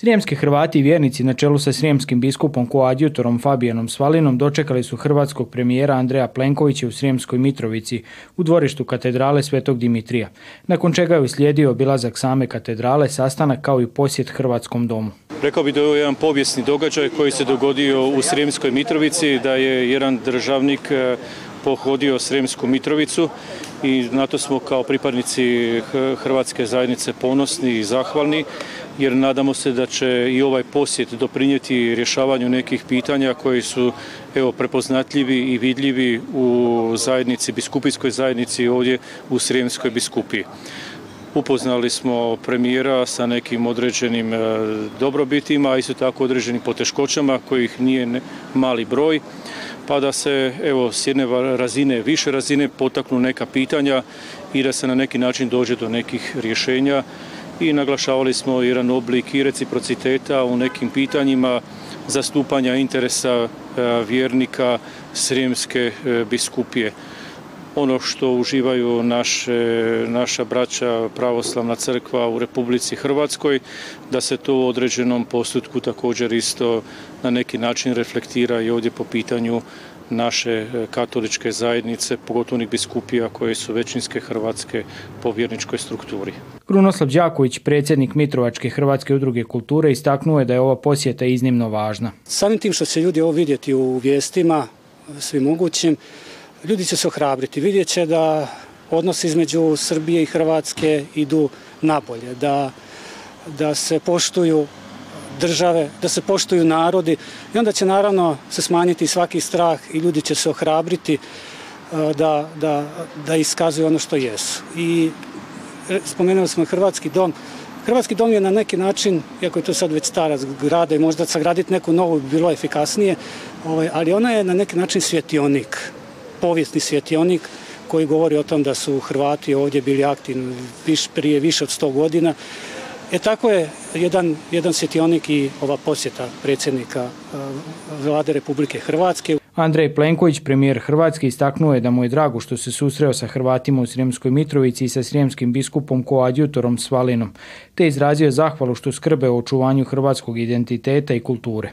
Srijemski Hrvati i vjernici na čelu sa srijemskim biskupom koadjutorom Fabijanom Svalinom dočekali su hrvatskog premijera Andreja Plenkovića u Srijemskoj Mitrovici u dvorištu katedrale Svetog Dimitrija, nakon čega je uslijedio obilazak same katedrale, sastanak kao i posjet Hrvatskom domu. Rekao bi da je jedan povijesni događaj koji se dogodio u Srijemskoj Mitrovici, da je jedan državnik eh, pohodio Sremsku Mitrovicu i na to smo kao pripadnici Hrvatske zajednice ponosni i zahvalni jer nadamo se da će i ovaj posjet doprinijeti rješavanju nekih pitanja koji su evo prepoznatljivi i vidljivi u zajednici, biskupijskoj zajednici ovdje u Srijemskoj biskupiji. Upoznali smo premijera sa nekim određenim e, dobrobitima, a isto tako određenim poteškoćama kojih nije mali broj, pa da se evo s jedne razine, više razine potaknu neka pitanja i da se na neki način dođe do nekih rješenja i naglašavali smo jedan oblik i reciprociteta u nekim pitanjima zastupanja interesa e, vjernika Srijemske e, biskupije ono što uživaju naša braća pravoslavna crkva u Republici Hrvatskoj, da se to u određenom postupku također isto na neki način reflektira i ovdje po pitanju naše e, katoličke zajednice, pogotovo onih biskupija koje su većinske Hrvatske po vjerničkoj strukturi. Krunoslav Đaković, predsjednik Mitrovačke Hrvatske udruge kulture, istaknuo je da je ova posjeta iznimno važna. Samim tim što će ljudi ovo vidjeti u vijestima, svim mogućim, ljudi će se ohrabriti, vidjet će da odnosi između Srbije i Hrvatske idu napolje, da, da se poštuju države, da se poštuju narodi i onda će naravno se smanjiti svaki strah i ljudi će se ohrabriti e, da, iskazuju ono što jesu. I e, spomenuli smo Hrvatski dom. Hrvatski dom je na neki način, iako je to sad već stara zgrada i možda sagraditi neku novu bi bilo efikasnije, ovaj, ali ona je na neki način svjetionik povijesni svjetionik koji govori o tom da su Hrvati ovdje bili aktivni prije više od 100 godina. E tako je jedan, jedan svjetionik i ova posjeta predsjednika e, vlade Republike Hrvatske. Andrej Plenković, premijer Hrvatske, istaknuo je da mu je drago što se susreo sa Hrvatima u Srijemskoj Mitrovici i sa srijemskim biskupom Koadjutorom Svalinom, te izrazio zahvalu što skrbe o očuvanju hrvatskog identiteta i kulture.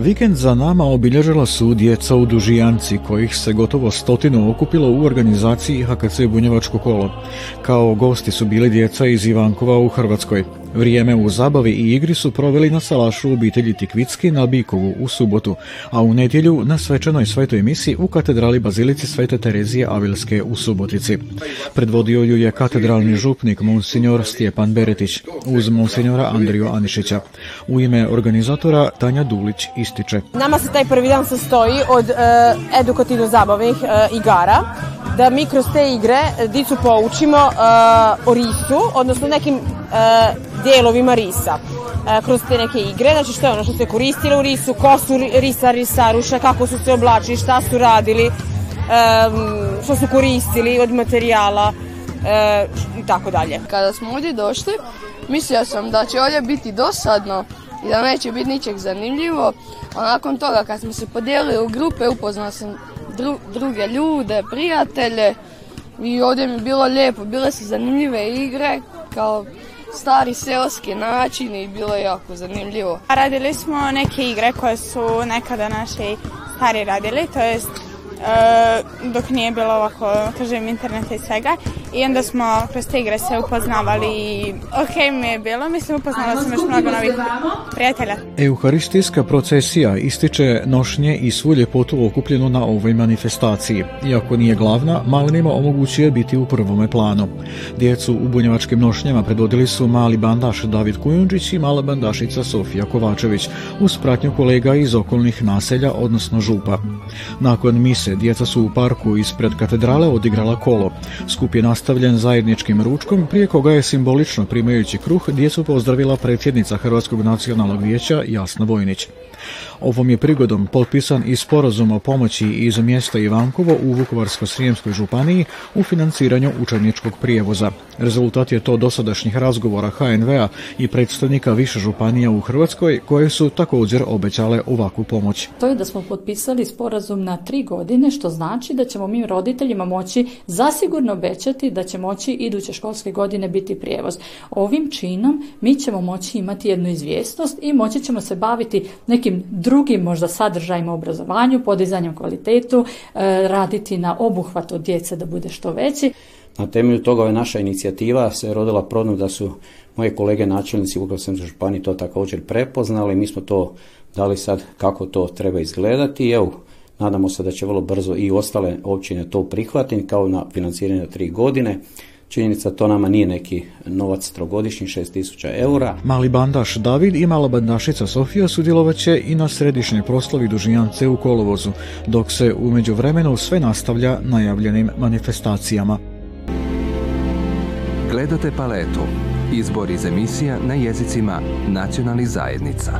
Vikend za nama obilježila su djeca u Dužijanci, kojih se gotovo stotinu okupilo u organizaciji HKC Bunjevačko kolo. Kao gosti su bili djeca iz Ivankova u Hrvatskoj. Vrijeme u zabavi i igri su proveli na salašu obitelji Tikvicki na Bikovu u subotu, a u nedjelju na svečanoj svetoj misi u katedrali Bazilici Svete Terezije Avilske u Subotici. Predvodio ju je katedralni župnik Monsignor Stjepan Beretić uz Monsignora Andriju Anišića. U ime organizatora Tanja Dulić ističe. Nama se taj prvi dan sastoji od e, edukativno-zabavnih e, igara da mi kroz te igre dicu poučimo e, o risu, odnosno nekim E, dijelovima risa e, kroz te neke igre, znači što je ono što se koristilo u risu, ko su risa risaruša, kako su se oblačili, šta su radili, što su koristili od materijala e, i tako dalje. Kada smo ovdje došli, mislio sam da će ovdje biti dosadno i da neće biti ničeg zanimljivo, a nakon toga kad smo se podijelili u grupe upoznao sam druge ljude, prijatelje i ovdje mi je bilo lijepo, bile su zanimljive igre kao stari seoski način i bilo je jako zanimljivo. Radili smo neke igre koje su nekada naši stari radili, to jest e, dok nije bilo ovako, kažem, interneta i svega i onda smo kroz te igre se upoznavali i mi je bilo, mislim upoznala sam još mnogo novih prijatelja. Euharistijska procesija ističe nošnje i svu ljepotu okupljenu na ovoj manifestaciji. Iako nije glavna, malinima omogućuje biti u prvome planu. Djecu u bunjevačkim nošnjama predvodili su mali bandaš David Kujundžić i mala bandašica Sofija Kovačević uz pratnju kolega iz okolnih naselja, odnosno župa. Nakon mise djeca su u parku ispred katedrale odigrala kolo. Skupina stavljen zajedničkim ručkom, prije koga je simbolično primajući kruh su pozdravila predsjednica Hrvatskog nacionalnog vijeća Jasna Vojnić. Ovom je prigodom potpisan i sporazum o pomoći iz mjesta Ivankovo u Vukovarsko-Srijemskoj županiji u financiranju učeničkog prijevoza. Rezultat je to dosadašnjih razgovora HNV-a i predstavnika više županija u Hrvatskoj koje su također obećale ovakvu pomoć. To je da smo potpisali sporazum na tri godine što znači da ćemo mi roditeljima moći zasigurno obećati da će moći iduće školske godine biti prijevoz. Ovim činom mi ćemo moći imati jednu izvjesnost i moći ćemo se baviti nekim drugim možda sadržajima obrazovanju, podizanjem kvalitetu, e, raditi na obuhvatu djece da bude što veći. Na temelju toga je naša inicijativa se rodila prodno da su moje kolege načelnici Vukovarske županiji to također prepoznali. Mi smo to dali sad kako to treba izgledati. Evo, Nadamo se da će vrlo brzo i ostale općine to prihvatiti kao na financiranje tri godine. Činjenica to nama nije neki novac trogodišnji, 6000 eura. Mali bandaš David i mala bandašica Sofija sudjelovat će i na središnjoj proslavi Dužinjance u kolovozu, dok se umeđu vremenu sve nastavlja najavljenim manifestacijama. Gledate paletu. Izbor iz emisija na jezicima nacionalnih zajednica.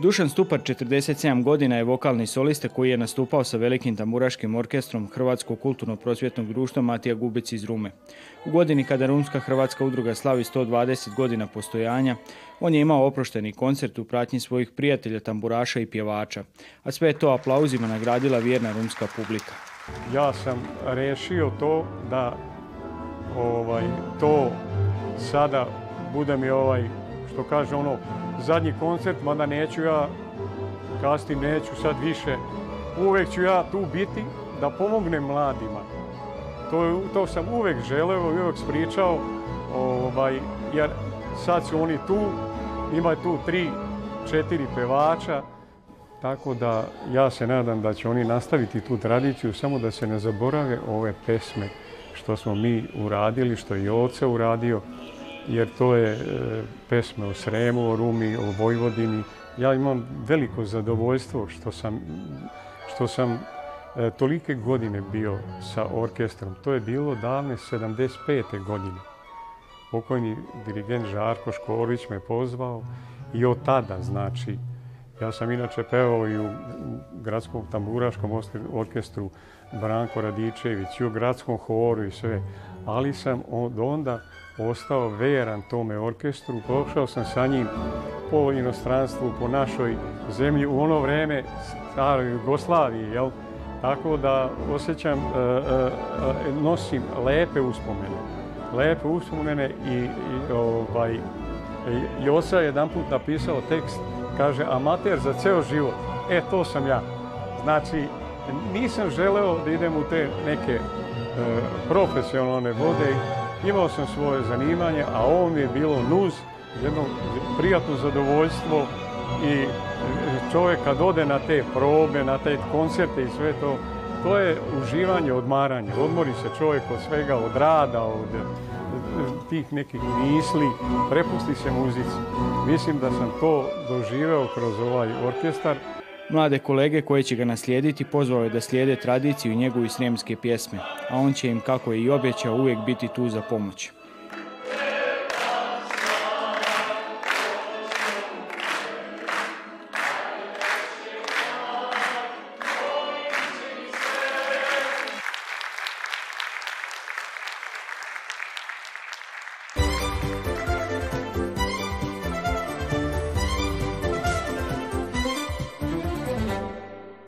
Dušan Stupar, 47 godina, je vokalni soliste koji je nastupao sa velikim tamburaškim orkestrom Hrvatskog kulturno-prosvjetnog društva Matija Gubic iz Rume. U godini kada Rumska Hrvatska udruga slavi 120 godina postojanja, on je imao oprošteni koncert u pratnji svojih prijatelja tamburaša i pjevača, a sve je to aplauzima nagradila vjerna rumska publika. Ja sam rešio to da ovaj, to sada bude mi ovaj, što kaže ono, zadnji koncert, mada neću ja, kasnije neću sad više. Uvijek ću ja tu biti da pomognem mladima. To, sam uvijek želeo uvijek spričao, ovaj, jer sad su oni tu, ima tu tri, četiri pevača, tako da ja se nadam da će oni nastaviti tu tradiciju, samo da se ne zaborave ove pesme što smo mi uradili, što je i oce uradio jer to je e, pesme o Sremu, o Rumi, o Vojvodini. Ja imam veliko zadovoljstvo što sam, što sam e, tolike godine bio sa orkestrom. To je bilo davne 75. godine. Pokojni dirigent Žarko Škorić me pozvao i od tada, znači, ja sam inače pevao i u gradskom tamburaškom orkestru Branko Radičević i u gradskom horu i sve, ali sam od onda ostao veran tome orkestru. Pošao sam sa njim po inostranstvu, po našoj zemlji u ono vrijeme staroj Jugoslaviji, jel? Tako da osjećam, e, e, e, nosim lepe uspomene. Lepe uspomene i, i ovaj, Josa je jedan put napisao tekst, kaže amater za ceo život. E, to sam ja. Znači, nisam želeo da idem u te neke profesionalne vode Imao sam svoje zanimanje, a ovo mi je bilo nuz, jedno prijatno zadovoljstvo i e, čovjek kad ode na te probe, na te koncerte i sve to, to je uživanje, odmaranje. Odmori se čovjek od svega, od rada, od e, tih nekih misli, prepusti se muzici. Mislim da sam to doživeo kroz ovaj orkestar Mlade kolege koje će ga naslijediti pozvao je da slijede tradiciju njegovi sremske pjesme, a on će im kako je i obećao uvijek biti tu za pomoć.